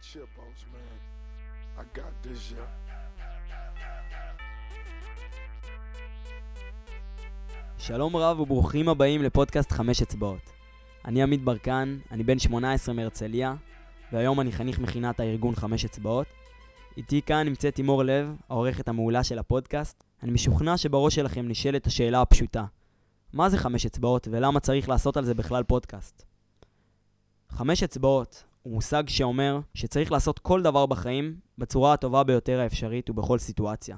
Chipos, man. I got this, yeah. שלום רב וברוכים הבאים לפודקאסט חמש אצבעות. אני עמית ברקן, אני בן 18 מהרצליה, והיום אני חניך מכינת הארגון חמש אצבעות. איתי כאן נמצאת לימור לב, העורכת המעולה של הפודקאסט. אני משוכנע שבראש שלכם נשאלת השאלה הפשוטה, מה זה חמש אצבעות ולמה צריך לעשות על זה בכלל פודקאסט? חמש אצבעות הוא מושג שאומר שצריך לעשות כל דבר בחיים בצורה הטובה ביותר האפשרית ובכל סיטואציה.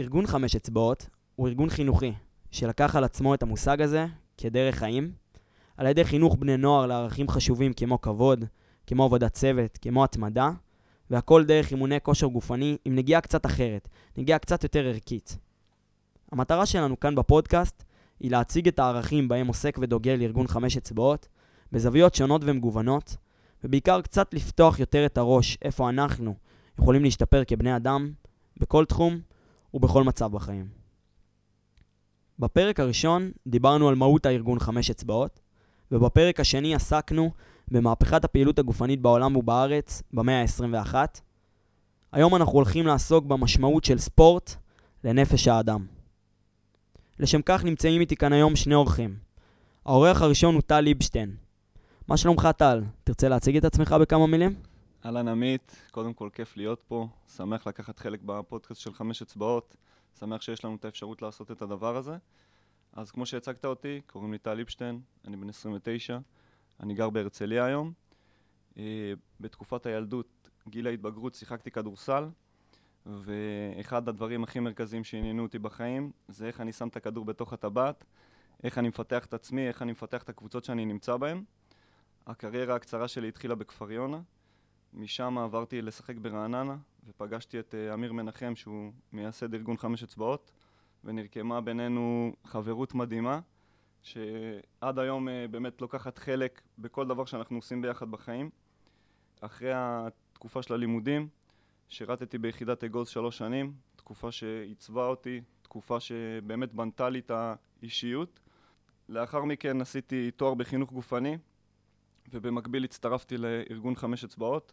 ארגון חמש אצבעות הוא ארגון חינוכי שלקח על עצמו את המושג הזה כדרך חיים, על ידי חינוך בני נוער לערכים חשובים כמו כבוד, כמו עבודת צוות, כמו התמדה, והכל דרך אימוני כושר גופני עם נגיעה קצת אחרת, נגיעה קצת יותר ערכית. המטרה שלנו כאן בפודקאסט היא להציג את הערכים בהם עוסק ודוגל ארגון חמש אצבעות, בזוויות שונות ומגוונות, ובעיקר קצת לפתוח יותר את הראש איפה אנחנו יכולים להשתפר כבני אדם, בכל תחום ובכל מצב בחיים. בפרק הראשון דיברנו על מהות הארגון חמש אצבעות, ובפרק השני עסקנו במהפכת הפעילות הגופנית בעולם ובארץ במאה ה-21. היום אנחנו הולכים לעסוק במשמעות של ספורט לנפש האדם. לשם כך נמצאים איתי כאן היום שני אורחים. האורח הראשון הוא טל ליבשטיין. מה שלומך טל? תרצה להציג את עצמך בכמה מילים? אהלן עמית, קודם כל כיף להיות פה, שמח לקחת חלק בפודקאסט של חמש אצבעות, שמח שיש לנו את האפשרות לעשות את הדבר הזה. אז כמו שהצגת אותי, קוראים לי טל ליבשטיין, אני בן 29, אני גר בהרצליה היום. אה, בתקופת הילדות, גיל ההתבגרות, שיחקתי כדורסל, ואחד הדברים הכי מרכזיים שעניינו אותי בחיים זה איך אני שם את הכדור בתוך הטבעת, איך אני מפתח את עצמי, איך אני מפתח את הקבוצות שאני נמצא בהן. הקריירה הקצרה שלי התחילה בכפר יונה, משם עברתי לשחק ברעננה, ופגשתי את uh, אמיר מנחם, שהוא מייסד ארגון חמש אצבעות, ונרקמה בינינו חברות מדהימה, שעד היום uh, באמת לוקחת חלק בכל דבר שאנחנו עושים ביחד בחיים. אחרי התקופה של הלימודים, שירתתי ביחידת אגוז שלוש שנים, תקופה שעיצבה אותי, תקופה שבאמת בנתה לי את האישיות. לאחר מכן עשיתי תואר בחינוך גופני, ובמקביל הצטרפתי לארגון חמש אצבעות.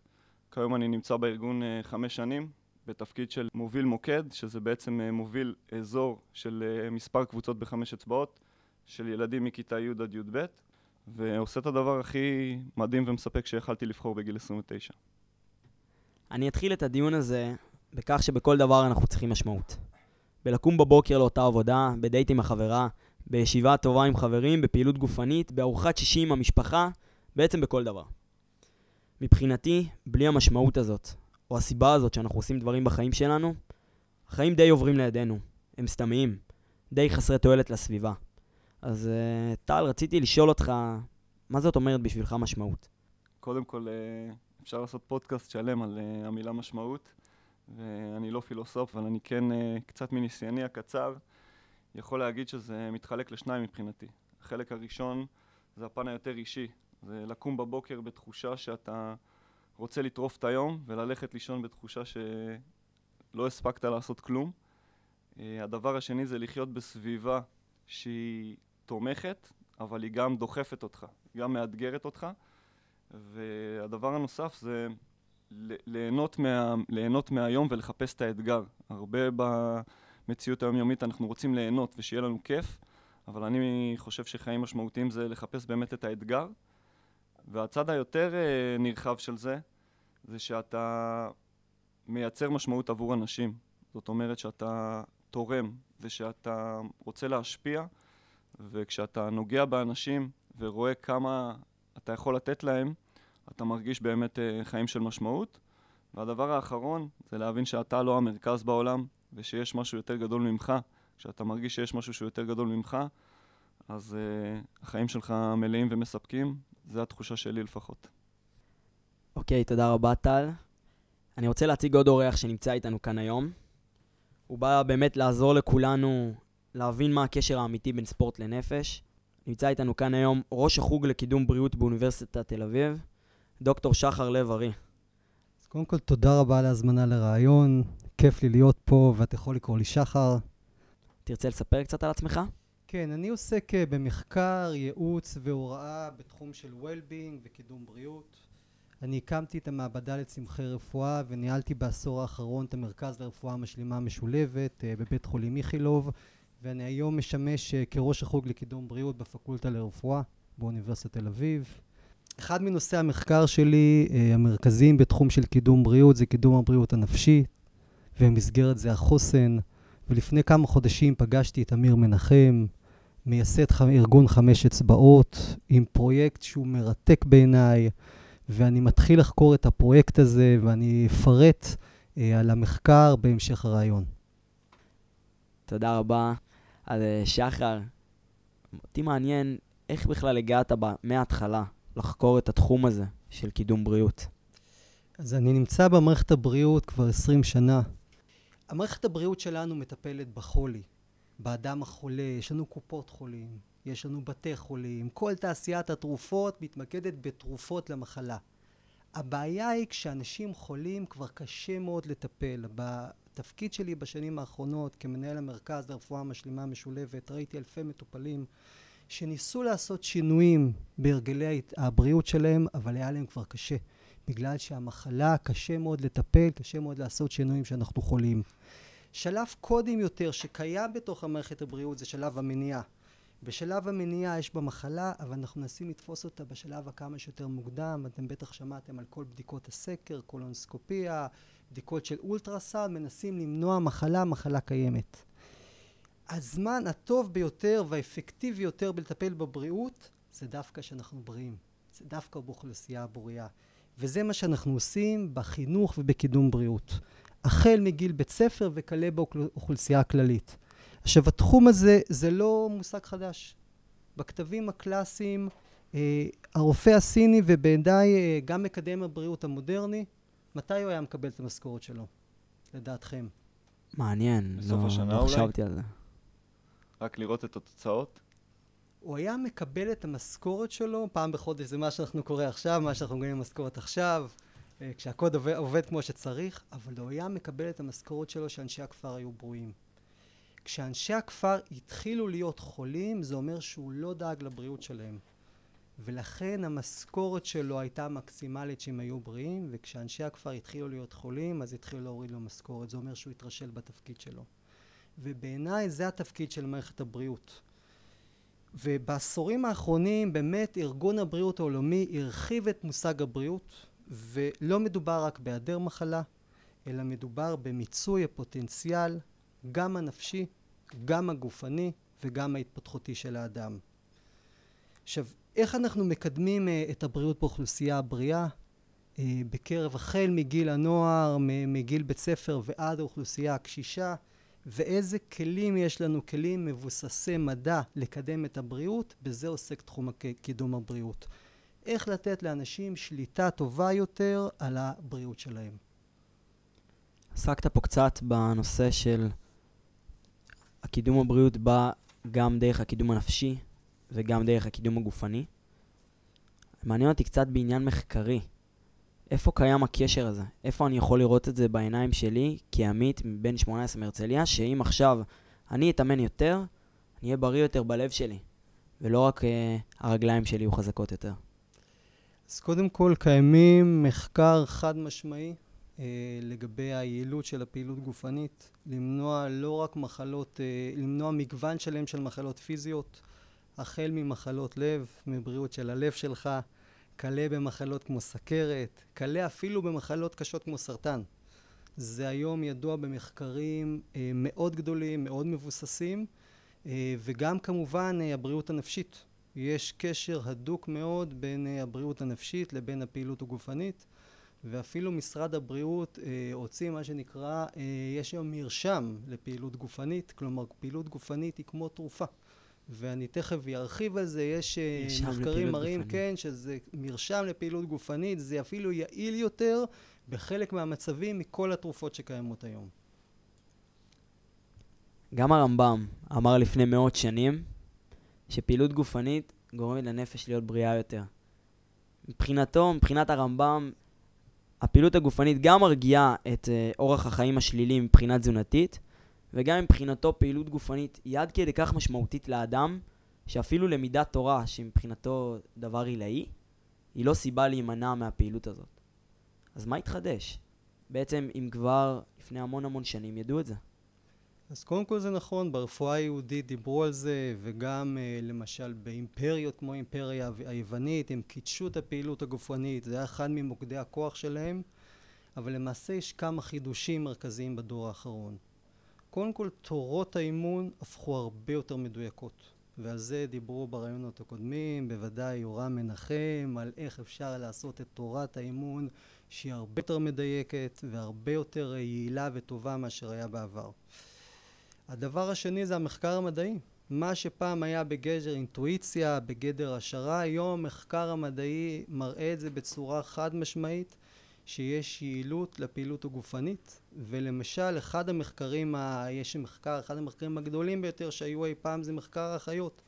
כיום אני נמצא בארגון uh, חמש שנים, בתפקיד של מוביל מוקד, שזה בעצם uh, מוביל אזור של uh, מספר קבוצות בחמש אצבעות, של ילדים מכיתה י' עד י"ב, ועושה את הדבר הכי מדהים ומספק שיכלתי לבחור בגיל 29. אני אתחיל את הדיון הזה בכך שבכל דבר אנחנו צריכים משמעות. בלקום בבוקר לאותה עבודה, בדייט עם החברה, בישיבה טובה עם חברים, בפעילות גופנית, בארוחת שישי עם המשפחה, בעצם בכל דבר. מבחינתי, בלי המשמעות הזאת, או הסיבה הזאת שאנחנו עושים דברים בחיים שלנו, החיים די עוברים לידינו, הם סתמיים, די חסרי תועלת לסביבה. אז uh, טל, רציתי לשאול אותך, מה זאת אומרת בשבילך משמעות? קודם כל, אה, אפשר לעשות פודקאסט שלם על אה, המילה משמעות, ואני לא פילוסוף, אבל אני כן, קצת מניסיוני הקצר, יכול להגיד שזה מתחלק לשניים מבחינתי. החלק הראשון זה הפן היותר אישי, זה לקום בבוקר בתחושה שאתה רוצה לטרוף את היום וללכת לישון בתחושה שלא הספקת לעשות כלום. אה, הדבר השני זה לחיות בסביבה שהיא תומכת, אבל היא גם דוחפת אותך, היא גם מאתגרת אותך. והדבר הנוסף זה ליהנות, מה, ליהנות מהיום ולחפש את האתגר. הרבה במציאות היומיומית אנחנו רוצים ליהנות ושיהיה לנו כיף, אבל אני חושב שחיים משמעותיים זה לחפש באמת את האתגר. והצד היותר אה, נרחב של זה, זה שאתה מייצר משמעות עבור אנשים. זאת אומרת שאתה תורם ושאתה רוצה להשפיע, וכשאתה נוגע באנשים ורואה כמה אתה יכול לתת להם, אתה מרגיש באמת אה, חיים של משמעות. והדבר האחרון זה להבין שאתה לא המרכז בעולם ושיש משהו יותר גדול ממך. כשאתה מרגיש שיש משהו שהוא יותר גדול ממך, אז uh, החיים שלך מלאים ומספקים, זו התחושה שלי לפחות. אוקיי, okay, תודה רבה טל. אני רוצה להציג עוד אורח שנמצא איתנו כאן היום. הוא בא באמת לעזור לכולנו להבין מה הקשר האמיתי בין ספורט לנפש. נמצא איתנו כאן היום ראש החוג לקידום בריאות באוניברסיטת תל אביב, דוקטור שחר לב-ארי. אז קודם כל, תודה רבה על ההזמנה לרעיון. כיף לי להיות פה, ואתה יכול לקרוא לי שחר. תרצה לספר קצת על עצמך? כן, אני עוסק אה, במחקר, ייעוץ והוראה בתחום של well-being וקידום בריאות. אני הקמתי את המעבדה לצמחי רפואה וניהלתי בעשור האחרון את המרכז לרפואה משלימה משולבת אה, בבית חולים איכילוב ואני היום משמש אה, כראש החוג לקידום בריאות בפקולטה לרפואה באוניברסיטת תל אביב. אחד מנושאי המחקר שלי המרכזיים בתחום של קידום בריאות זה קידום הבריאות הנפשית ובמסגרת זה החוסן ולפני כמה חודשים פגשתי את אמיר מנחם מייסד ארגון חמש אצבעות עם פרויקט שהוא מרתק בעיניי ואני מתחיל לחקור את הפרויקט הזה ואני אפרט אה, על המחקר בהמשך הרעיון. תודה רבה. אז אה, שחר, אותי מעניין איך בכלל הגעת בה, מההתחלה לחקור את התחום הזה של קידום בריאות. אז אני נמצא במערכת הבריאות כבר 20 שנה. המערכת הבריאות שלנו מטפלת בחולי, באדם החולה, יש לנו קופות חולים, יש לנו בתי חולים, כל תעשיית התרופות מתמקדת בתרופות למחלה. הבעיה היא כשאנשים חולים כבר קשה מאוד לטפל. בתפקיד שלי בשנים האחרונות כמנהל המרכז לרפואה משלימה משולבת ראיתי אלפי מטופלים שניסו לעשות שינויים בהרגלי הבריאות שלהם אבל היה להם כבר קשה בגלל שהמחלה קשה מאוד לטפל, קשה מאוד לעשות שינויים שאנחנו חולים. שלב קודם יותר שקיים בתוך המערכת הבריאות זה שלב המניעה. בשלב המניעה יש במחלה, אבל אנחנו מנסים לתפוס אותה בשלב הכמה שיותר מוקדם. אתם בטח שמעתם על כל בדיקות הסקר, קולונסקופיה, בדיקות של אולטרסאונד, מנסים למנוע מחלה, מחלה קיימת. הזמן הטוב ביותר והאפקטיבי יותר בלטפל בבריאות זה דווקא שאנחנו בריאים. זה דווקא באוכלוסייה הבריאה. וזה מה שאנחנו עושים בחינוך ובקידום בריאות. החל מגיל בית ספר וכלה באוכלוסייה הכללית. עכשיו, התחום הזה זה לא מושג חדש. בכתבים הקלאסיים, אה, הרופא הסיני ובעיניי אה, גם מקדם הבריאות המודרני, מתי הוא היה מקבל את המשכורת שלו, לדעתכם? מעניין, בסוף לא, השנה לא אולי? חשבתי על זה. רק לראות את התוצאות. הוא היה מקבל את המשכורת שלו פעם בחודש, זה מה שאנחנו קוראים עכשיו, מה שאנחנו קוראים משכורת עכשיו, כשהקוד עובד, עובד כמו שצריך, אבל הוא היה מקבל את המשכורת שלו שאנשי הכפר היו ברואים. כשאנשי הכפר התחילו להיות חולים, זה אומר שהוא לא דאג לבריאות שלהם. ולכן המשכורת שלו הייתה מקסימלית שהם היו בריאים, וכשאנשי הכפר התחילו להיות חולים, אז התחילו להוריד לו משכורת. זה אומר שהוא התרשל בתפקיד שלו. ובעיניי זה התפקיד של מערכת הבריאות. ובעשורים האחרונים באמת ארגון הבריאות העולמי הרחיב את מושג הבריאות, ולא מדובר רק בהיעדר מחלה, אלא מדובר במיצוי הפוטנציאל, גם הנפשי, גם הגופני וגם ההתפתחותי של האדם. עכשיו, איך אנחנו מקדמים uh, את הבריאות באוכלוסייה הבריאה? Uh, בקרב החל מגיל הנוער, מגיל בית ספר ועד האוכלוסייה הקשישה, ואיזה כלים יש לנו, כלים מבוססי מדע לקדם את הבריאות, בזה עוסק תחום קידום הבריאות. איך לתת לאנשים שליטה טובה יותר על הבריאות שלהם. עסקת פה קצת בנושא של הקידום הבריאות בא גם דרך הקידום הנפשי וגם דרך הקידום הגופני. מעניין אותי קצת בעניין מחקרי. איפה קיים הקשר הזה? איפה אני יכול לראות את זה בעיניים שלי כעמית בן 18 מהרצליה, שאם עכשיו אני אתאמן יותר, אני אהיה בריא יותר בלב שלי, ולא רק uh, הרגליים שלי יהיו חזקות יותר. אז קודם כל קיימים מחקר חד משמעי אה, לגבי היעילות של הפעילות גופנית, למנוע לא רק מחלות, אה, למנוע מגוון שלם של מחלות פיזיות, החל ממחלות לב, מבריאות של הלב שלך, כלה במחלות כמו סכרת, כלה אפילו במחלות קשות כמו סרטן. זה היום ידוע במחקרים אה, מאוד גדולים, מאוד מבוססים, אה, וגם כמובן אה, הבריאות הנפשית. יש קשר הדוק מאוד בין אה, הבריאות הנפשית לבין הפעילות הגופנית, ואפילו משרד הבריאות אה, הוציא מה שנקרא, אה, יש היום מרשם לפעילות גופנית, כלומר פעילות גופנית היא כמו תרופה. ואני תכף ארחיב על זה, יש אה, מחקרים מראים, כן, שזה מרשם לפעילות גופנית, זה אפילו יעיל יותר בחלק מהמצבים מכל התרופות שקיימות היום. גם הרמב"ם אמר לפני מאות שנים שפעילות גופנית גורמת לנפש להיות בריאה יותר. מבחינתו, מבחינת הרמב"ם, הפעילות הגופנית גם מרגיעה את uh, אורח החיים השלילי מבחינה תזונתית, וגם מבחינתו פעילות גופנית היא עד כדי כך משמעותית לאדם, שאפילו למידת תורה, שמבחינתו דבר עילאי, היא לא סיבה להימנע מהפעילות הזאת. אז מה התחדש? בעצם, אם כבר לפני המון המון שנים ידעו את זה. אז קודם כל זה נכון, ברפואה היהודית דיברו על זה, וגם uh, למשל באימפריות כמו האימפריה היוונית, הם קידשו את הפעילות הגופנית, זה היה אחד ממוקדי הכוח שלהם, אבל למעשה יש כמה חידושים מרכזיים בדור האחרון. קודם כל, תורות האימון הפכו הרבה יותר מדויקות, ועל זה דיברו ברעיונות הקודמים, בוודאי יורם מנחם, על איך אפשר לעשות את תורת האימון שהיא הרבה יותר מדייקת והרבה יותר יעילה וטובה מאשר היה בעבר. הדבר השני זה המחקר המדעי. מה שפעם היה בגדר אינטואיציה, בגדר השערה, היום המחקר המדעי מראה את זה בצורה חד משמעית שיש יעילות לפעילות הגופנית ולמשל אחד המחקרים, ה... יש מחקר, אחד המחקרים הגדולים ביותר שהיו אי פעם זה מחקר אחיות.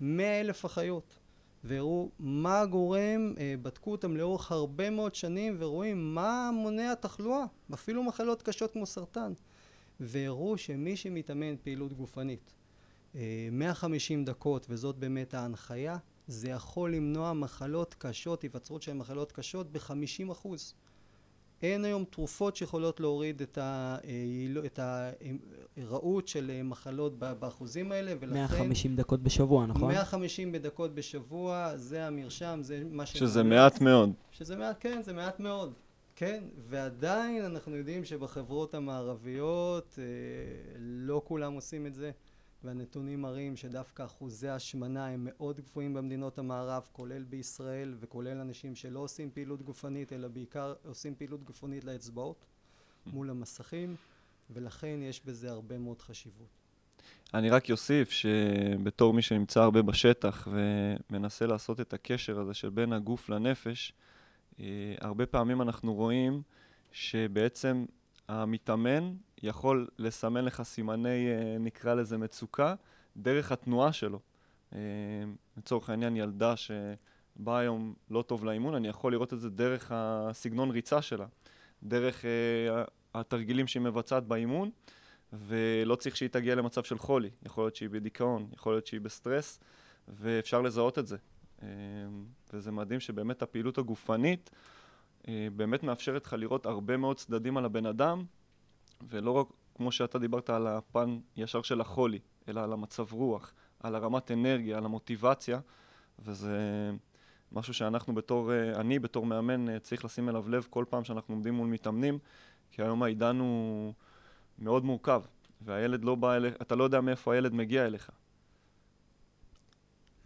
מאה אלף אחיות והראו מה גורם, אה, בדקו אותם לאורך הרבה מאוד שנים ורואים מה מונע תחלואה, אפילו מחלות קשות כמו סרטן והראו שמי שמתאמן פעילות גופנית 150 אה, דקות וזאת באמת ההנחיה זה יכול למנוע מחלות קשות, היווצרות של מחלות קשות ב-50 אחוז. אין היום תרופות שיכולות להוריד את, ה, אה, את הרעות של מחלות באחוזים האלה ולכן 150 דקות בשבוע נכון? 150 דקות בשבוע זה המרשם זה מה ש... שזה מעט מאוד שזה מעט כן זה מעט מאוד כן, ועדיין אנחנו יודעים שבחברות המערביות אה, לא כולם עושים את זה, והנתונים מראים שדווקא אחוזי השמנה הם מאוד גבוהים במדינות המערב, כולל בישראל וכולל אנשים שלא עושים פעילות גופנית, אלא בעיקר עושים פעילות גופנית לאצבעות מול המסכים, ולכן יש בזה הרבה מאוד חשיבות. אני רק אוסיף שבתור מי שנמצא הרבה בשטח ומנסה לעשות את הקשר הזה של בין הגוף לנפש, הרבה פעמים אנחנו רואים שבעצם המתאמן יכול לסמן לך סימני, אה, נקרא לזה מצוקה, דרך התנועה שלו. אה, לצורך העניין, ילדה שבאה היום לא טוב לאימון, אני יכול לראות את זה דרך הסגנון ריצה שלה, דרך התרגילים שהיא מבצעת באימון, ולא צריך שהיא תגיע למצב של חולי. יכול להיות שהיא בדיכאון, יכול להיות שהיא בסטרס, ואפשר לזהות את זה. אמ, וזה מדהים שבאמת הפעילות הגופנית אה, באמת מאפשרת לך לראות הרבה מאוד צדדים על הבן אדם, ולא רק כמו שאתה דיברת על הפן ישר של החולי, אלא על המצב רוח, על הרמת אנרגיה, על המוטיבציה, וזה משהו שאנחנו בתור, אה, אני בתור מאמן אה, צריך לשים אליו לב כל פעם שאנחנו עומדים מול מתאמנים, כי היום העידן הוא מאוד מורכב, והילד לא בא אליך, אתה לא יודע מאיפה הילד מגיע אליך.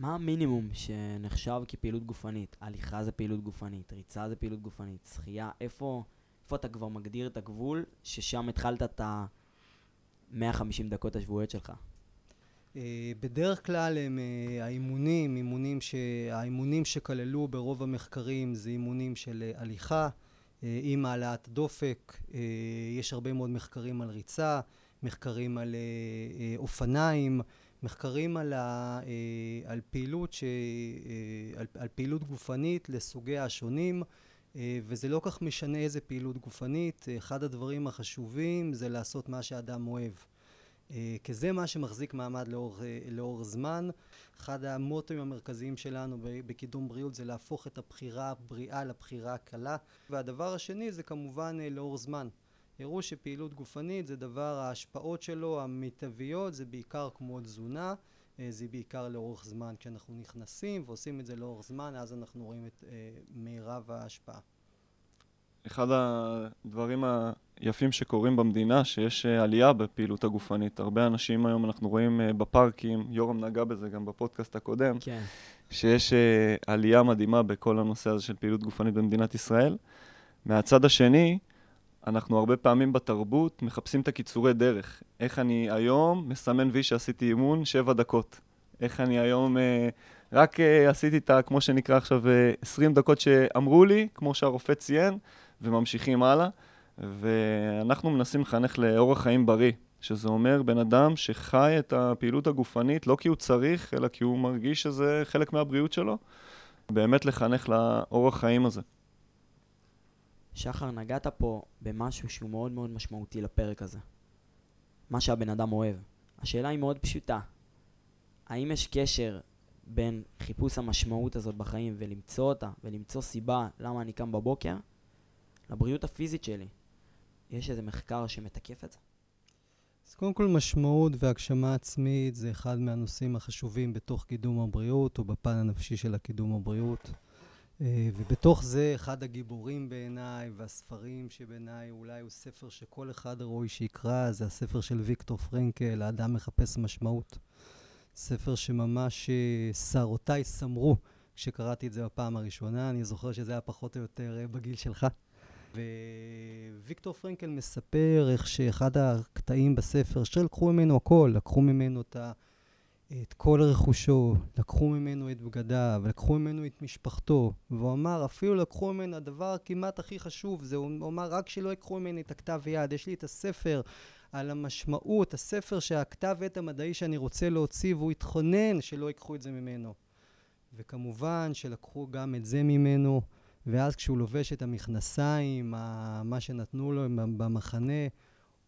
מה המינימום שנחשב כפעילות גופנית? הליכה זה פעילות גופנית, ריצה זה פעילות גופנית, שחייה, איפה, איפה אתה כבר מגדיר את הגבול ששם התחלת את ה-150 דקות השבועיות שלך? Uh, בדרך כלל הם uh, האימונים, אימונים ש... האימונים שכללו ברוב המחקרים זה אימונים של uh, הליכה עם העלאת דופק, יש הרבה מאוד מחקרים על ריצה, מחקרים על אופניים, מחקרים על, ה, אה, על, פעילות, ש, אה, על, על פעילות גופנית לסוגיה השונים אה, וזה לא כך משנה איזה פעילות גופנית, אחד הדברים החשובים זה לעשות מה שאדם אוהב. כי זה מה שמחזיק מעמד לאור, לאור זמן. אחד המוטואים המרכזיים שלנו בקידום בריאות זה להפוך את הבחירה הבריאה לבחירה הקלה. והדבר השני זה כמובן לאור זמן. הראו שפעילות גופנית זה דבר, ההשפעות שלו המיטביות זה בעיקר כמו תזונה, אה, זה בעיקר לאורך זמן. כשאנחנו נכנסים ועושים את זה לאורך זמן, אז אנחנו רואים את אה, מירב ההשפעה. אחד הדברים היפים שקורים במדינה, שיש אה, עלייה בפעילות הגופנית. הרבה אנשים היום, אנחנו רואים בפארקים, יורם נגע בזה גם בפודקאסט הקודם, כן. שיש עלייה מדהימה בכל הנושא הזה של פעילות גופנית במדינת ישראל. מהצד השני, אנחנו הרבה פעמים בתרבות מחפשים את הקיצורי דרך. איך אני היום מסמן וי שעשיתי אימון שבע דקות. איך אני היום אה, רק אה, עשיתי את ה... כמו שנקרא עכשיו אה, 20 דקות שאמרו לי, כמו שהרופא ציין, וממשיכים הלאה. ואנחנו מנסים לחנך לאורח חיים בריא, שזה אומר בן אדם שחי את הפעילות הגופנית לא כי הוא צריך, אלא כי הוא מרגיש שזה חלק מהבריאות שלו. באמת לחנך לאורח חיים הזה. שחר, נגעת פה במשהו שהוא מאוד מאוד משמעותי לפרק הזה. מה שהבן אדם אוהב. השאלה היא מאוד פשוטה. האם יש קשר בין חיפוש המשמעות הזאת בחיים ולמצוא אותה, ולמצוא סיבה למה אני קם בבוקר, לבריאות הפיזית שלי. יש איזה מחקר שמתקף את זה? אז קודם כל משמעות והגשמה עצמית זה אחד מהנושאים החשובים בתוך קידום הבריאות, או בפן הנפשי של הקידום הבריאות. אה, ובתוך זה אחד הגיבורים בעיניי, והספרים שבעיניי אולי הוא ספר שכל אחד ראוי שיקרא, זה הספר של ויקטור פרנקל, האדם מחפש משמעות. ספר שממש אה, שערותיי סמרו כשקראתי את זה בפעם הראשונה, אני זוכר שזה היה פחות או יותר אה, בגיל שלך. וויקטור פרנקל מספר איך שאחד הקטעים בספר, שלקחו ממנו הכל, לקחו ממנו את, ה, את כל רכושו, לקחו ממנו את בגדיו, לקחו ממנו את משפחתו, והוא אמר, אפילו לקחו ממנו הדבר כמעט הכי חשוב, זה הוא אמר, רק שלא ייקחו ממני את הכתב יד, יש לי את הספר על המשמעות, הספר שהכתב עת המדעי שאני רוצה להוציא, והוא התכונן שלא ייקחו את זה ממנו. וכמובן שלקחו גם את זה ממנו. ואז כשהוא לובש את המכנסיים, מה שנתנו לו במחנה,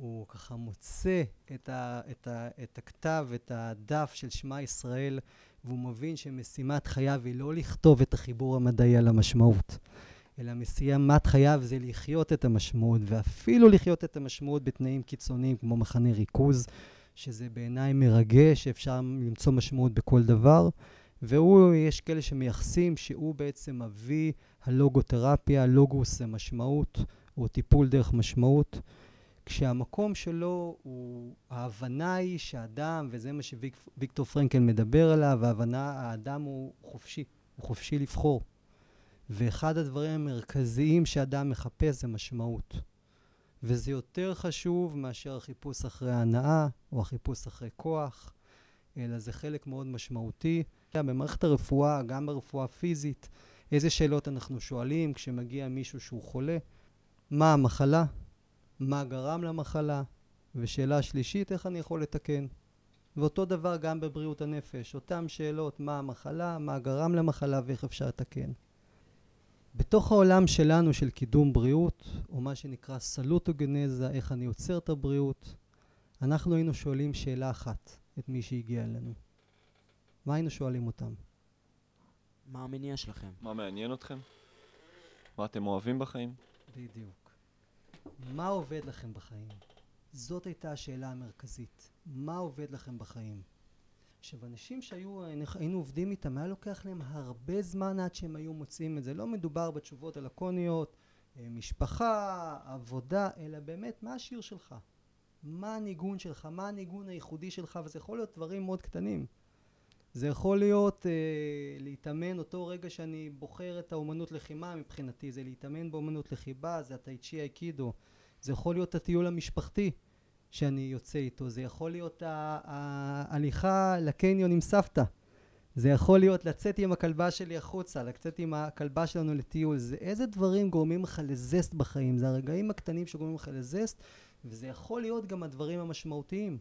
הוא ככה מוצא את, ה, את, ה, את הכתב, את הדף של שמע ישראל, והוא מבין שמשימת חייו היא לא לכתוב את החיבור המדעי על המשמעות, אלא משימת חייו זה לחיות את המשמעות, ואפילו לחיות את המשמעות בתנאים קיצוניים כמו מחנה ריכוז, שזה בעיניי מרגש, שאפשר למצוא משמעות בכל דבר. והוא, יש כאלה שמייחסים שהוא בעצם אבי הלוגותרפיה, לוגוס זה משמעות, או טיפול דרך משמעות, כשהמקום שלו הוא, ההבנה היא שאדם, וזה מה שוויקטור פרנקל מדבר עליו, ההבנה, האדם הוא חופשי, הוא חופשי לבחור. ואחד הדברים המרכזיים שאדם מחפש זה משמעות. וזה יותר חשוב מאשר החיפוש אחרי הנאה, או החיפוש אחרי כוח, אלא זה חלק מאוד משמעותי. במערכת הרפואה, גם ברפואה פיזית, איזה שאלות אנחנו שואלים כשמגיע מישהו שהוא חולה? מה המחלה? מה גרם למחלה? ושאלה שלישית, איך אני יכול לתקן? ואותו דבר גם בבריאות הנפש, אותן שאלות, מה המחלה, מה גרם למחלה ואיך אפשר לתקן. בתוך העולם שלנו של קידום בריאות, או מה שנקרא סלוטוגנזה, איך אני עוצר את הבריאות, אנחנו היינו שואלים שאלה אחת את מי שהגיע אלינו. מה היינו שואלים אותם? מה המניע שלכם? מה מעניין אתכם? מה אתם אוהבים בחיים? בדיוק. מה עובד לכם בחיים? זאת הייתה השאלה המרכזית. מה עובד לכם בחיים? עכשיו, אנשים שהיו, היינו עובדים איתם, היה לוקח להם הרבה זמן עד שהם היו מוצאים את זה. לא מדובר בתשובות הלקוניות, אה, משפחה, עבודה, אלא באמת, מה השיר שלך? מה הניגון שלך? מה הניגון הייחודי שלך? וזה יכול להיות דברים מאוד קטנים. זה יכול להיות אה, להתאמן אותו רגע שאני בוחר את האומנות לחימה מבחינתי, זה להתאמן באומנות לחיבה, זה הטייצ'י אייקידו, זה יכול להיות הטיול המשפחתי שאני יוצא איתו, זה יכול להיות ההליכה לקניון עם סבתא, זה יכול להיות לצאת עם הכלבה שלי החוצה, לצאת עם הכלבה שלנו לטיול, זה איזה דברים גורמים לך לזסט בחיים, זה הרגעים הקטנים שגורמים לך לזסט, וזה יכול להיות גם הדברים המשמעותיים,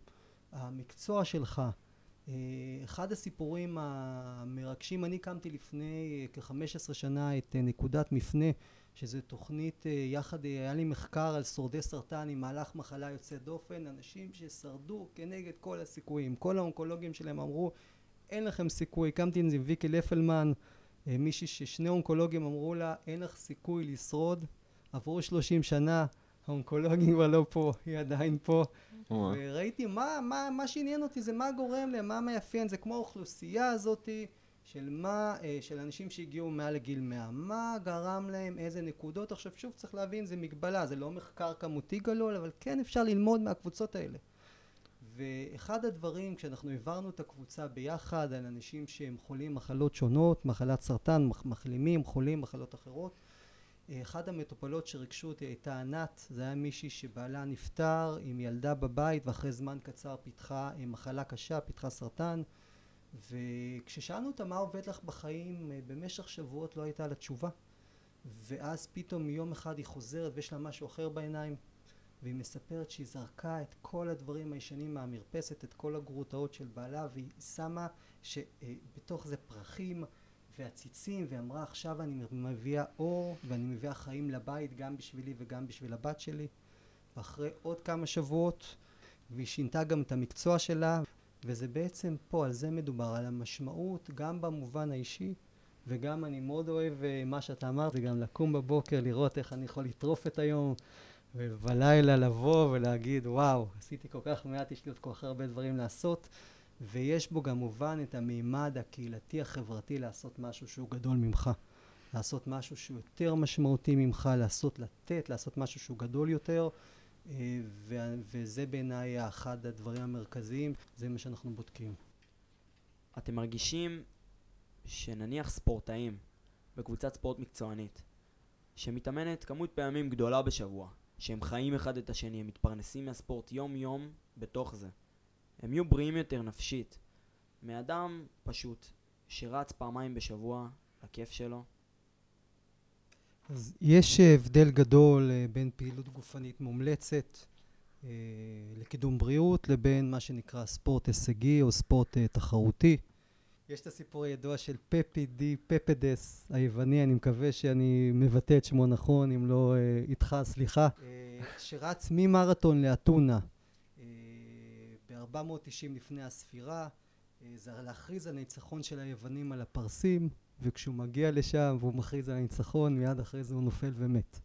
המקצוע שלך, אחד הסיפורים המרגשים, אני הקמתי לפני אה, כ-15 שנה את אה, נקודת מפנה, שזו תוכנית יחד, היה לי מחקר על שורדי סרטן עם מהלך מחלה יוצא דופן, אנשים ששרדו כנגד כל הסיכויים, כל האונקולוגים שלהם אמרו אין לכם סיכוי, הקמתי עם זה ויקי לפלמן, מישהי ששני אונקולוגים אמרו לה אין לך סיכוי לשרוד, עברו 30 שנה, האונקולוגים כבר לא פה, היא עדיין פה. וראיתי מה, מה, מה שעניין אותי זה מה גורם להם, מה מאפיין, זה כמו האוכלוסייה הזאתי של מה, אה, של אנשים שהגיעו מעל לגיל 100, מה גרם להם, איזה נקודות, עכשיו שוב צריך להבין זה מגבלה, זה לא מחקר כמותי גלול, אבל כן אפשר ללמוד מהקבוצות האלה. ואחד הדברים כשאנחנו העברנו את הקבוצה ביחד על אנשים שהם חולים מחלות שונות, מחלת סרטן, מחלימים, חולים מחלות אחרות אחד המטופלות שריגשו אותי הייתה ענת, זה היה מישהי שבעלה נפטר עם ילדה בבית ואחרי זמן קצר פיתחה מחלה קשה, פיתחה סרטן. וכששאלנו אותה מה עובד לך בחיים? במשך שבועות לא הייתה לה תשובה. ואז פתאום יום אחד היא חוזרת ויש לה משהו אחר בעיניים והיא מספרת שהיא זרקה את כל הדברים הישנים מהמרפסת, את כל הגרוטאות של בעלה והיא שמה שבתוך זה פרחים ועציצים ואמרה עכשיו אני מביאה אור ואני מביאה חיים לבית גם בשבילי וגם בשביל הבת שלי. ואחרי עוד כמה שבועות והיא שינתה גם את המקצוע שלה וזה בעצם פה, על זה מדובר, על המשמעות, גם במובן האישי, וגם אני מאוד אוהב אה, מה שאתה אמרת, גם לקום בבוקר, לראות איך אני יכול לטרוף את היום, ובלילה לבוא ולהגיד, וואו, עשיתי כל כך מעט, יש לי עוד כל כך הרבה דברים לעשות, ויש בו גם מובן את המימד הקהילתי החברתי לעשות משהו שהוא גדול ממך. לעשות משהו שהוא יותר משמעותי ממך, לעשות, לתת, לעשות משהו שהוא גדול יותר, אה, ו- וזה בעיניי אחד הדברים המרכזיים, זה מה שאנחנו בודקים. אתם מרגישים שנניח ספורטאים בקבוצת ספורט מקצוענית, שמתאמנת כמות פעמים גדולה בשבוע, שהם חיים אחד את השני, הם מתפרנסים מהספורט יום-יום בתוך זה. הם יהיו בריאים יותר נפשית מאדם פשוט שרץ פעמיים בשבוע לכיף שלו. אז יש הבדל גדול אה, בין פעילות גופנית מומלצת אה, לקידום בריאות לבין מה שנקרא ספורט הישגי או ספורט אה, תחרותי. יש את הסיפור הידוע של פפי די פפדס היווני, אני מקווה שאני מבטא את שמו נכון, אם לא אה, איתך, סליחה, שרץ ממרתון לאתונה אה, ב-490 לפני הספירה, אה, זה להכריז על ניצחון של היוונים על הפרסים, וכשהוא מגיע לשם והוא מכריז על הניצחון, מיד אחרי זה הוא נופל ומת.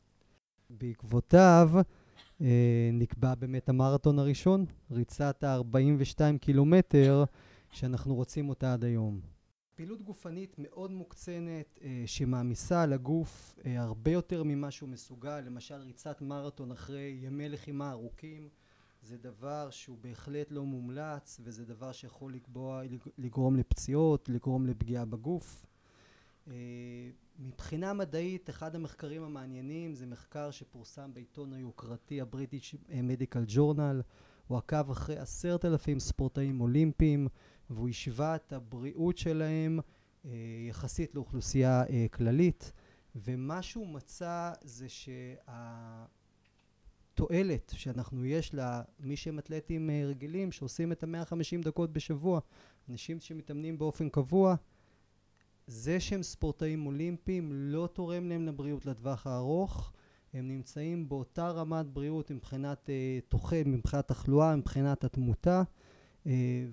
בעקבותיו אה, נקבע באמת המרתון הראשון, ריצת ה-42 קילומטר, שאנחנו רוצים אותה עד היום. פעילות גופנית מאוד מוקצנת אה, שמעמיסה על הגוף אה, הרבה יותר ממה שהוא מסוגל, למשל ריצת מרתון אחרי ימי לחימה ארוכים זה דבר שהוא בהחלט לא מומלץ וזה דבר שיכול לקבוע, לגרום לפציעות, לגרום לפגיעה בגוף. אה, מבחינה מדעית אחד המחקרים המעניינים זה מחקר שפורסם בעיתון היוקרתי הבריטיש מדיקל ג'ורנל הוא עקב אחרי עשרת אלפים ספורטאים אולימפיים והוא השווה את הבריאות שלהם אה, יחסית לאוכלוסייה אה, כללית ומה שהוא מצא זה שהתועלת שאנחנו יש למי שהם אתלטים אה, רגילים שעושים את המאה חמישים דקות בשבוע אנשים שמתאמנים באופן קבוע זה שהם ספורטאים אולימפיים לא תורם להם לבריאות לטווח הארוך. הם נמצאים באותה רמת בריאות מבחינת אה, תוחל, מבחינת תחלואה, מבחינת התמותה אה,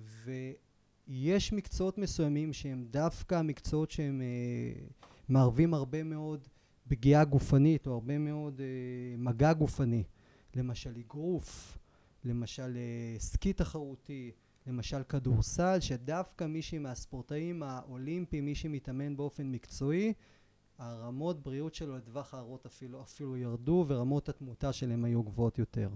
ויש מקצועות מסוימים שהם דווקא מקצועות שהם אה, מערבים הרבה מאוד פגיעה גופנית או הרבה מאוד אה, מגע גופני למשל אגרוף, למשל אה, סקי תחרותי, למשל כדורסל שדווקא מישהי מהספורטאים האולימפיים מי שמתאמן באופן מקצועי הרמות בריאות שלו לטווח הארוך אפילו, אפילו ירדו ורמות התמותה שלהם היו גבוהות יותר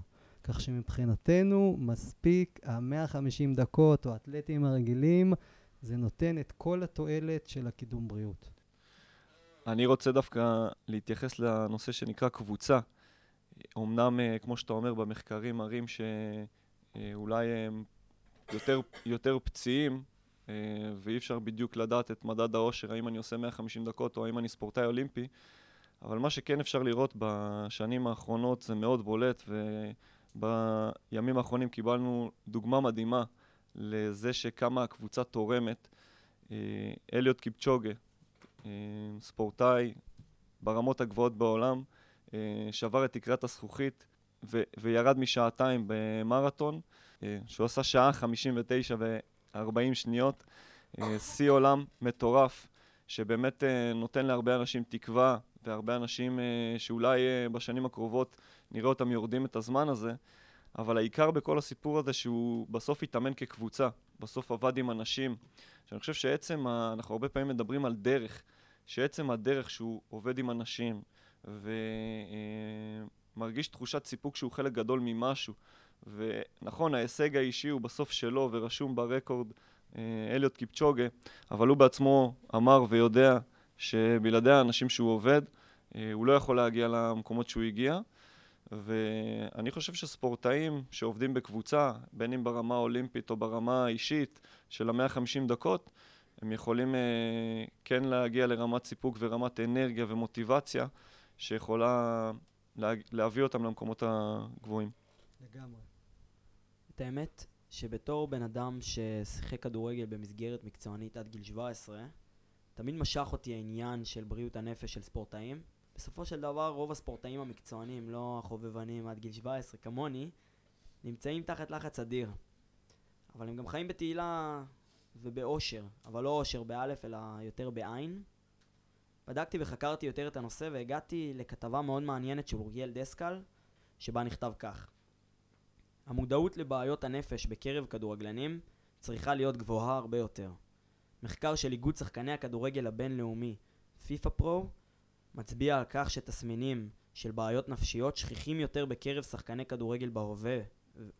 כך שמבחינתנו מספיק המאה חמישים דקות או האתלטים הרגילים זה נותן את כל התועלת של הקידום בריאות. אני רוצה דווקא להתייחס לנושא שנקרא קבוצה. אמנם, אה, כמו שאתה אומר, במחקרים מראים שאולי הם יותר, יותר פציעים, אה, ואי אפשר בדיוק לדעת את מדד האושר, האם אני עושה 150 דקות או האם אני ספורטאי אולימפי, אבל מה שכן אפשר לראות בשנים האחרונות זה מאוד בולט, ובימים האחרונים קיבלנו דוגמה מדהימה לזה שכמה הקבוצה תורמת. אה, אליוט קיפצ'וגה, אה, ספורטאי ברמות הגבוהות בעולם, שבר את תקרת הזכוכית ו- וירד משעתיים במרתון, שהוא עשה שעה 59 ו-40 שניות, שיא עולם מטורף, שבאמת נותן להרבה אנשים תקווה, והרבה אנשים שאולי בשנים הקרובות נראה אותם יורדים את הזמן הזה, אבל העיקר בכל הסיפור הזה שהוא בסוף התאמן כקבוצה, בסוף עבד עם אנשים, שאני חושב שעצם. אנחנו הרבה פעמים מדברים על דרך, שעצם הדרך שהוא עובד עם אנשים, ומרגיש תחושת סיפוק שהוא חלק גדול ממשהו. ונכון, ההישג האישי הוא בסוף שלו ורשום ברקורד אה, אליוט קיפצ'וגה, אבל הוא בעצמו אמר ויודע שבלעדי האנשים שהוא עובד, אה, הוא לא יכול להגיע למקומות שהוא הגיע. ואני חושב שספורטאים שעובדים בקבוצה, בין אם ברמה האולימפית או ברמה האישית של המאה חמישים דקות, הם יכולים אה, כן להגיע לרמת סיפוק ורמת אנרגיה ומוטיבציה שיכולה לה, להביא אותם למקומות הגבוהים. לגמרי. את האמת שבתור בן אדם ששיחק כדורגל במסגרת מקצוענית עד גיל 17, תמיד משך אותי העניין של בריאות הנפש של ספורטאים. בסופו של דבר רוב הספורטאים המקצוענים, לא החובבנים עד גיל 17 כמוני, נמצאים תחת לחץ אדיר. אבל הם גם חיים בתהילה ובאושר, אבל לא אושר באלף, אלא יותר בעין. בדקתי וחקרתי יותר את הנושא והגעתי לכתבה מאוד מעניינת של אוריאל דסקל, שבה נכתב כך: המודעות לבעיות הנפש בקרב כדורגלנים צריכה להיות גבוהה הרבה יותר. מחקר של איגוד שחקני הכדורגל הבינלאומי, פיפא פרו, מצביע על כך שתסמינים של בעיות נפשיות שכיחים יותר בקרב שחקני כדורגל בהווה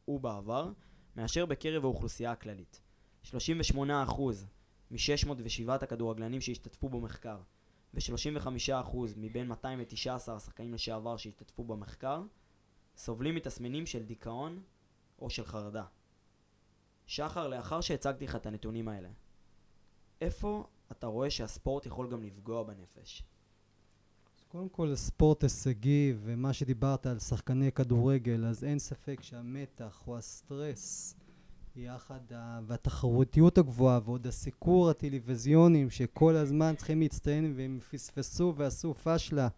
ובעבר, מאשר בקרב האוכלוסייה הכללית. 38% מ-607 הכדורגלנים שהשתתפו במחקר ו-35% מבין 219 השחקנים לשעבר שהשתתפו במחקר סובלים מתסמינים של דיכאון או של חרדה. שחר, לאחר שהצגתי לך את הנתונים האלה, איפה אתה רואה שהספורט יכול גם לפגוע בנפש? קודם כל ספורט הישגי ומה שדיברת על שחקני כדורגל אז אין ספק שהמתח או הסטרס יחד. והתחרותיות הגבוהה ועוד הסיקור הטלוויזיונים שכל הזמן צריכים להצטיין והם פספסו ועשו פשלה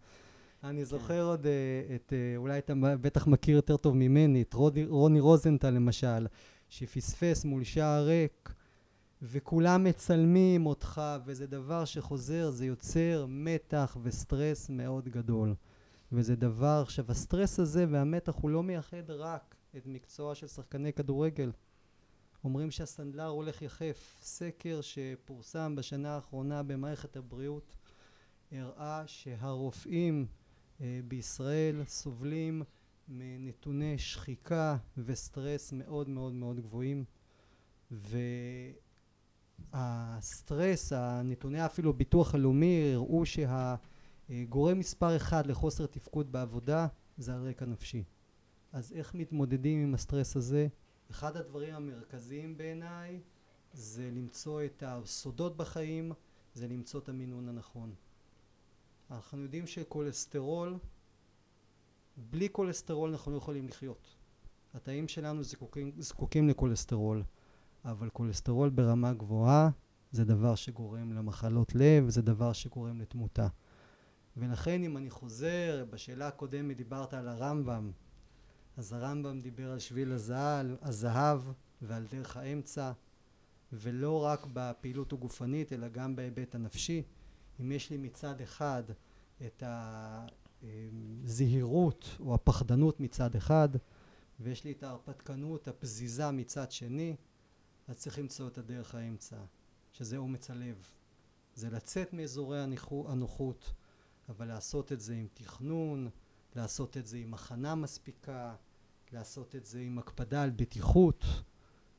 אני זוכר עוד uh, את, uh, אולי אתה בטח מכיר יותר טוב ממני, את רוני, רוני רוזנטל למשל, שפספס מול שער ריק, וכולם מצלמים אותך, וזה דבר שחוזר, זה יוצר מתח וסטרס מאוד גדול. וזה דבר, עכשיו הסטרס הזה והמתח הוא לא מייחד רק את מקצוע של שחקני כדורגל. אומרים שהסנדלר הולך יחף. סקר שפורסם בשנה האחרונה במערכת הבריאות הראה שהרופאים אה, בישראל סובלים מנתוני שחיקה וסטרס מאוד מאוד מאוד גבוהים והסטרס, הנתוני אפילו ביטוח הלאומי הראו שהגורם מספר אחד לחוסר תפקוד בעבודה זה על רקע נפשי. אז איך מתמודדים עם הסטרס הזה? אחד הדברים המרכזיים בעיניי זה למצוא את הסודות בחיים, זה למצוא את המינון הנכון. אנחנו יודעים שכולסטרול, בלי כולסטרול אנחנו לא יכולים לחיות. התאים שלנו זקוקים, זקוקים לכולסטרול, אבל כולסטרול ברמה גבוהה זה דבר שגורם למחלות לב, זה דבר שגורם לתמותה. ולכן אם אני חוזר, בשאלה הקודמת דיברת על הרמב"ם, אז הרמב"ם דיבר על שביל הזהב, הזהב ועל דרך האמצע, ולא רק בפעילות הגופנית אלא גם בהיבט הנפשי. אם יש לי מצד אחד את הזהירות או הפחדנות מצד אחד ויש לי את ההרפתקנות הפזיזה מצד שני אז צריך למצוא את הדרך האמצע שזה אומץ הלב זה לצאת מאזורי הנוחות אבל לעשות את זה עם תכנון לעשות את זה עם הכנה מספיקה לעשות את זה עם הקפדה על בטיחות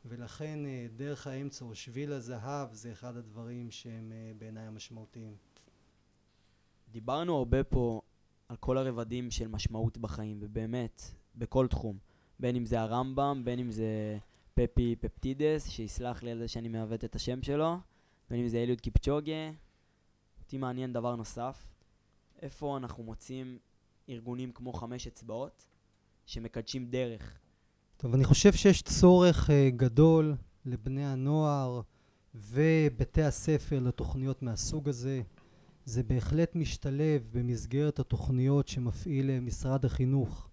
ולכן אה, דרך האמצע או שביל הזהב זה אחד הדברים שהם אה, בעיניי המשמעותיים דיברנו הרבה פה על כל הרבדים של משמעות בחיים, ובאמת, בכל תחום. בין אם זה הרמב"ם, בין אם זה פפי פפטידס, שיסלח לי על זה שאני מעוות את השם שלו, בין אם זה אליוד קיפצ'וגה. אותי מעניין דבר נוסף, איפה אנחנו מוצאים ארגונים כמו חמש אצבעות, שמקדשים דרך. טוב, אני חושב שיש צורך uh, גדול לבני הנוער ובתי הספר לתוכניות מהסוג הזה. זה בהחלט משתלב במסגרת התוכניות שמפעיל אה, משרד החינוך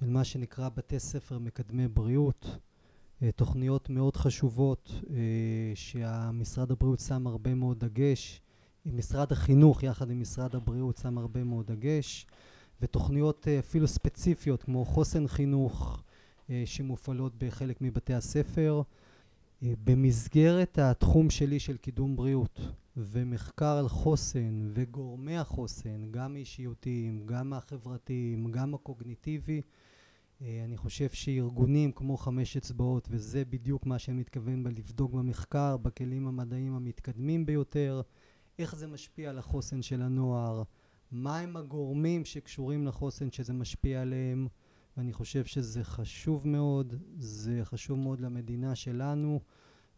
של מה שנקרא בתי ספר מקדמי בריאות אה, תוכניות מאוד חשובות אה, שהמשרד הבריאות שם הרבה מאוד דגש משרד החינוך יחד עם משרד הבריאות שם הרבה מאוד דגש ותוכניות אפילו ספציפיות כמו חוסן חינוך שמופעלות בחלק מבתי הספר במסגרת התחום שלי של קידום בריאות ומחקר על חוסן וגורמי החוסן, גם האישיותיים, גם החברתיים, גם הקוגניטיבי, אה, אני חושב שארגונים כמו חמש אצבעות, וזה בדיוק מה שאני מתכוון בלבדוק במחקר, בכלים המדעיים המתקדמים ביותר, איך זה משפיע על החוסן של הנוער, מהם הגורמים שקשורים לחוסן שזה משפיע עליהם, ואני חושב שזה חשוב מאוד, זה חשוב מאוד למדינה שלנו.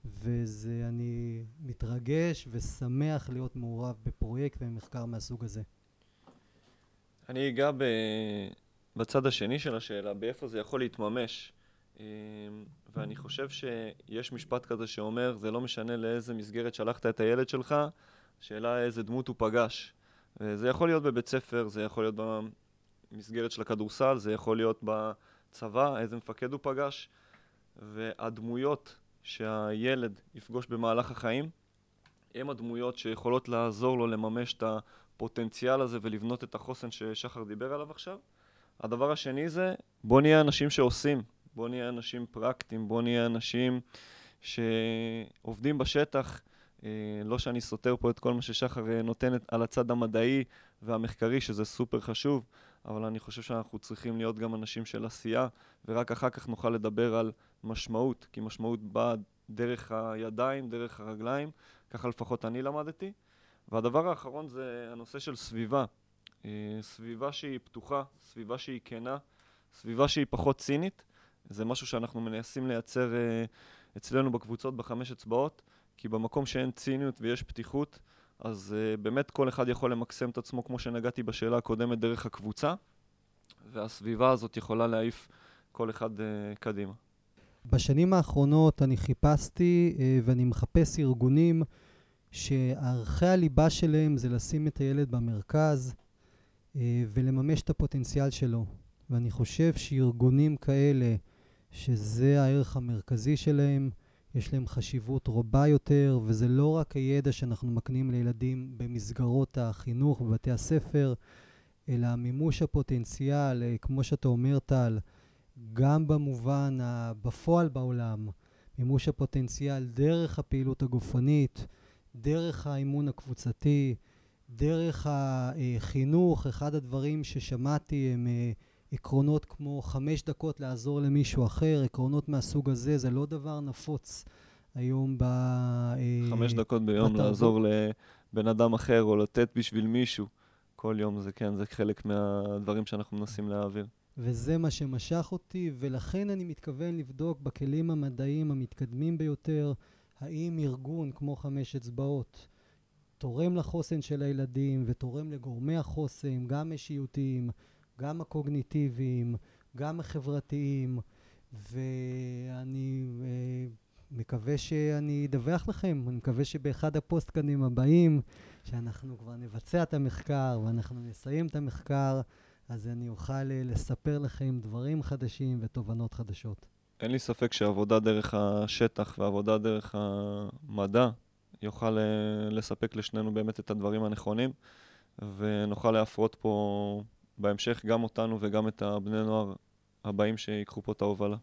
וזה, אני מתרגש ושמח להיות מעורב בפרויקט ומחקר מהסוג הזה. אני אגע ב... בצד השני של השאלה, באיפה זה יכול להתממש. אמ, ואני חושב שיש משפט כזה שאומר, זה לא משנה לאיזה מסגרת שלחת את הילד שלך, השאלה איזה דמות הוא פגש. וזה יכול להיות בבית ספר, זה יכול להיות במסגרת של הכדורסל, זה יכול להיות בצבא, איזה מפקד הוא פגש. והדמויות שהילד יפגוש במהלך החיים, הם הדמויות שיכולות לעזור לו לממש את הפוטנציאל הזה ולבנות את החוסן ששחר דיבר עליו עכשיו. הדבר השני זה, בוא נהיה אנשים שעושים, בוא נהיה אנשים פרקטיים, בוא נהיה אנשים שעובדים בשטח. אה, לא שאני סותר פה את כל מה ששחר אה, נותן על הצד המדעי והמחקרי, שזה סופר חשוב, אבל אני חושב שאנחנו צריכים להיות גם אנשים של עשייה, ורק אחר כך נוכל לדבר על משמעות, כי משמעות באה דרך הידיים, דרך הרגליים, ככה לפחות אני למדתי. והדבר האחרון זה הנושא של סביבה. אה, סביבה שהיא פתוחה, סביבה שהיא כנה, סביבה שהיא פחות צינית. זה משהו שאנחנו מנסים לייצר אצלנו בקבוצות בחמש אצבעות, כי במקום שאין ציניות ויש פתיחות, אז uh, באמת כל אחד יכול למקסם את עצמו, כמו שנגעתי בשאלה הקודמת, דרך הקבוצה, והסביבה הזאת יכולה להעיף כל אחד uh, קדימה. בשנים האחרונות אני חיפשתי uh, ואני מחפש ארגונים שערכי הליבה שלהם זה לשים את הילד במרכז uh, ולממש את הפוטנציאל שלו. ואני חושב שארגונים כאלה, שזה הערך המרכזי שלהם, יש להם חשיבות רבה יותר, וזה לא רק הידע שאנחנו מקנים לילדים במסגרות החינוך, בבתי הספר, אלא מימוש הפוטנציאל, אה, כמו שאתה אומר, טל, גם במובן בפועל בעולם, מימוש הפוטנציאל דרך הפעילות הגופנית, דרך האימון הקבוצתי, דרך החינוך. אחד הדברים ששמעתי הם אה, עקרונות כמו חמש דקות לעזור למישהו אחר, עקרונות מהסוג הזה, זה לא דבר נפוץ היום ב... אה, חמש דקות ביום בתרבות. לעזור לבן אדם אחר או לתת בשביל מישהו. כל יום זה כן, זה חלק מהדברים שאנחנו מנסים להעביר. וזה מה שמשך אותי, ולכן אני מתכוון לבדוק בכלים המדעיים המתקדמים ביותר, האם ארגון כמו חמש אצבעות תורם לחוסן של הילדים ותורם לגורמי החוסן, גם אישיותיים, גם הקוגניטיביים, גם החברתיים, ואני אה, מקווה שאני אדווח לכם, אני מקווה שבאחד הפוסטקאנים הבאים, שאנחנו כבר נבצע את המחקר ואנחנו נסיים את המחקר, אז אני אוכל אה, לספר לכם דברים חדשים ותובנות חדשות. אין לי ספק שעבודה דרך השטח ועבודה דרך המדע יוכל אה, לספק לשנינו באמת את הדברים הנכונים, ונוכל להפרות פה בהמשך גם אותנו וגם את הבני נוער הבאים שיקחו פה את ההובלה.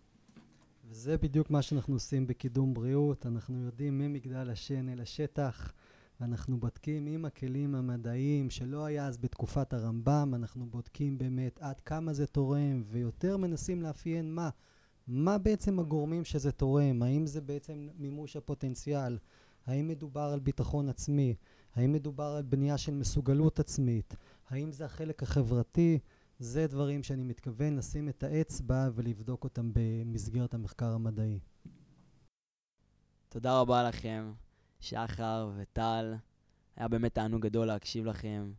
וזה בדיוק מה שאנחנו עושים בקידום בריאות. אנחנו יורדים ממגדל השן אל השטח, ואנחנו בודקים עם הכלים המדעיים, שלא היה אז בתקופת הרמב"ם, אנחנו בודקים באמת עד כמה זה תורם, ויותר מנסים לאפיין מה. מה בעצם הגורמים שזה תורם? האם זה בעצם מימוש הפוטנציאל? האם מדובר על ביטחון עצמי? האם מדובר על בנייה של מסוגלות עצמית? האם זה החלק החברתי? זה דברים שאני מתכוון לשים את האצבע ולבדוק אותם במסגרת המחקר המדעי. תודה רבה לכם, שחר וטל. היה באמת תענוג גדול להקשיב לכם.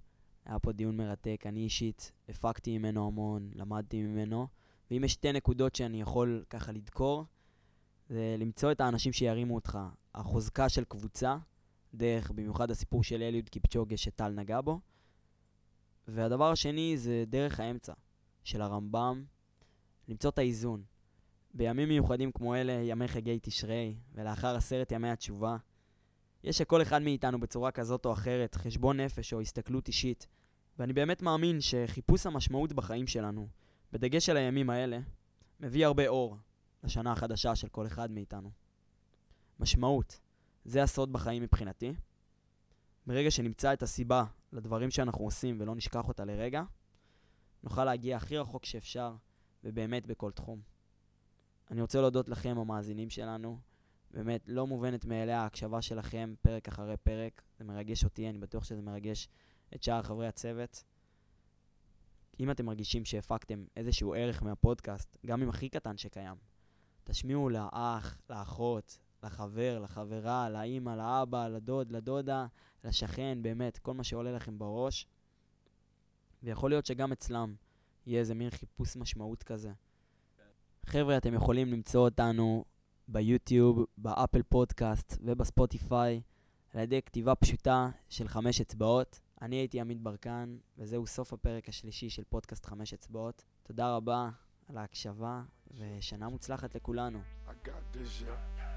היה פה דיון מרתק. אני אישית הפקתי ממנו המון, למדתי ממנו. ואם יש שתי נקודות שאני יכול ככה לדקור, זה למצוא את האנשים שירימו אותך. החוזקה של קבוצה, דרך במיוחד הסיפור של אליוד קיפצ'וגה שטל נגע בו, והדבר השני זה דרך האמצע של הרמב"ם, למצוא את האיזון. בימים מיוחדים כמו אלה, ימי חגי תשרי, ולאחר עשרת ימי התשובה, יש לכל אחד מאיתנו בצורה כזאת או אחרת חשבון נפש או הסתכלות אישית, ואני באמת מאמין שחיפוש המשמעות בחיים שלנו, בדגש על הימים האלה, מביא הרבה אור לשנה החדשה של כל אחד מאיתנו. משמעות, זה הסוד בחיים מבחינתי. ברגע שנמצא את הסיבה לדברים שאנחנו עושים ולא נשכח אותה לרגע, נוכל להגיע הכי רחוק שאפשר, ובאמת בכל תחום. אני רוצה להודות לכם, המאזינים שלנו. באמת, לא מובנת מאליה ההקשבה שלכם פרק אחרי פרק. זה מרגש אותי, אני בטוח שזה מרגש את שאר חברי הצוות. אם אתם מרגישים שהפקתם איזשהו ערך מהפודקאסט, גם אם הכי קטן שקיים, תשמיעו לאח, לאחות, לחבר, לחברה, לאימא, לאבא, לדוד, לדודה, לשכן, באמת, כל מה שעולה לכם בראש. ויכול להיות שגם אצלם יהיה איזה מין חיפוש משמעות כזה. חבר'ה, אתם יכולים למצוא אותנו ביוטיוב, באפל פודקאסט ובספוטיפיי על ידי כתיבה פשוטה של חמש אצבעות. אני הייתי עמית ברקן, וזהו סוף הפרק השלישי של פודקאסט חמש אצבעות. תודה רבה על ההקשבה, ושנה מוצלחת לכולנו. I got this, yeah.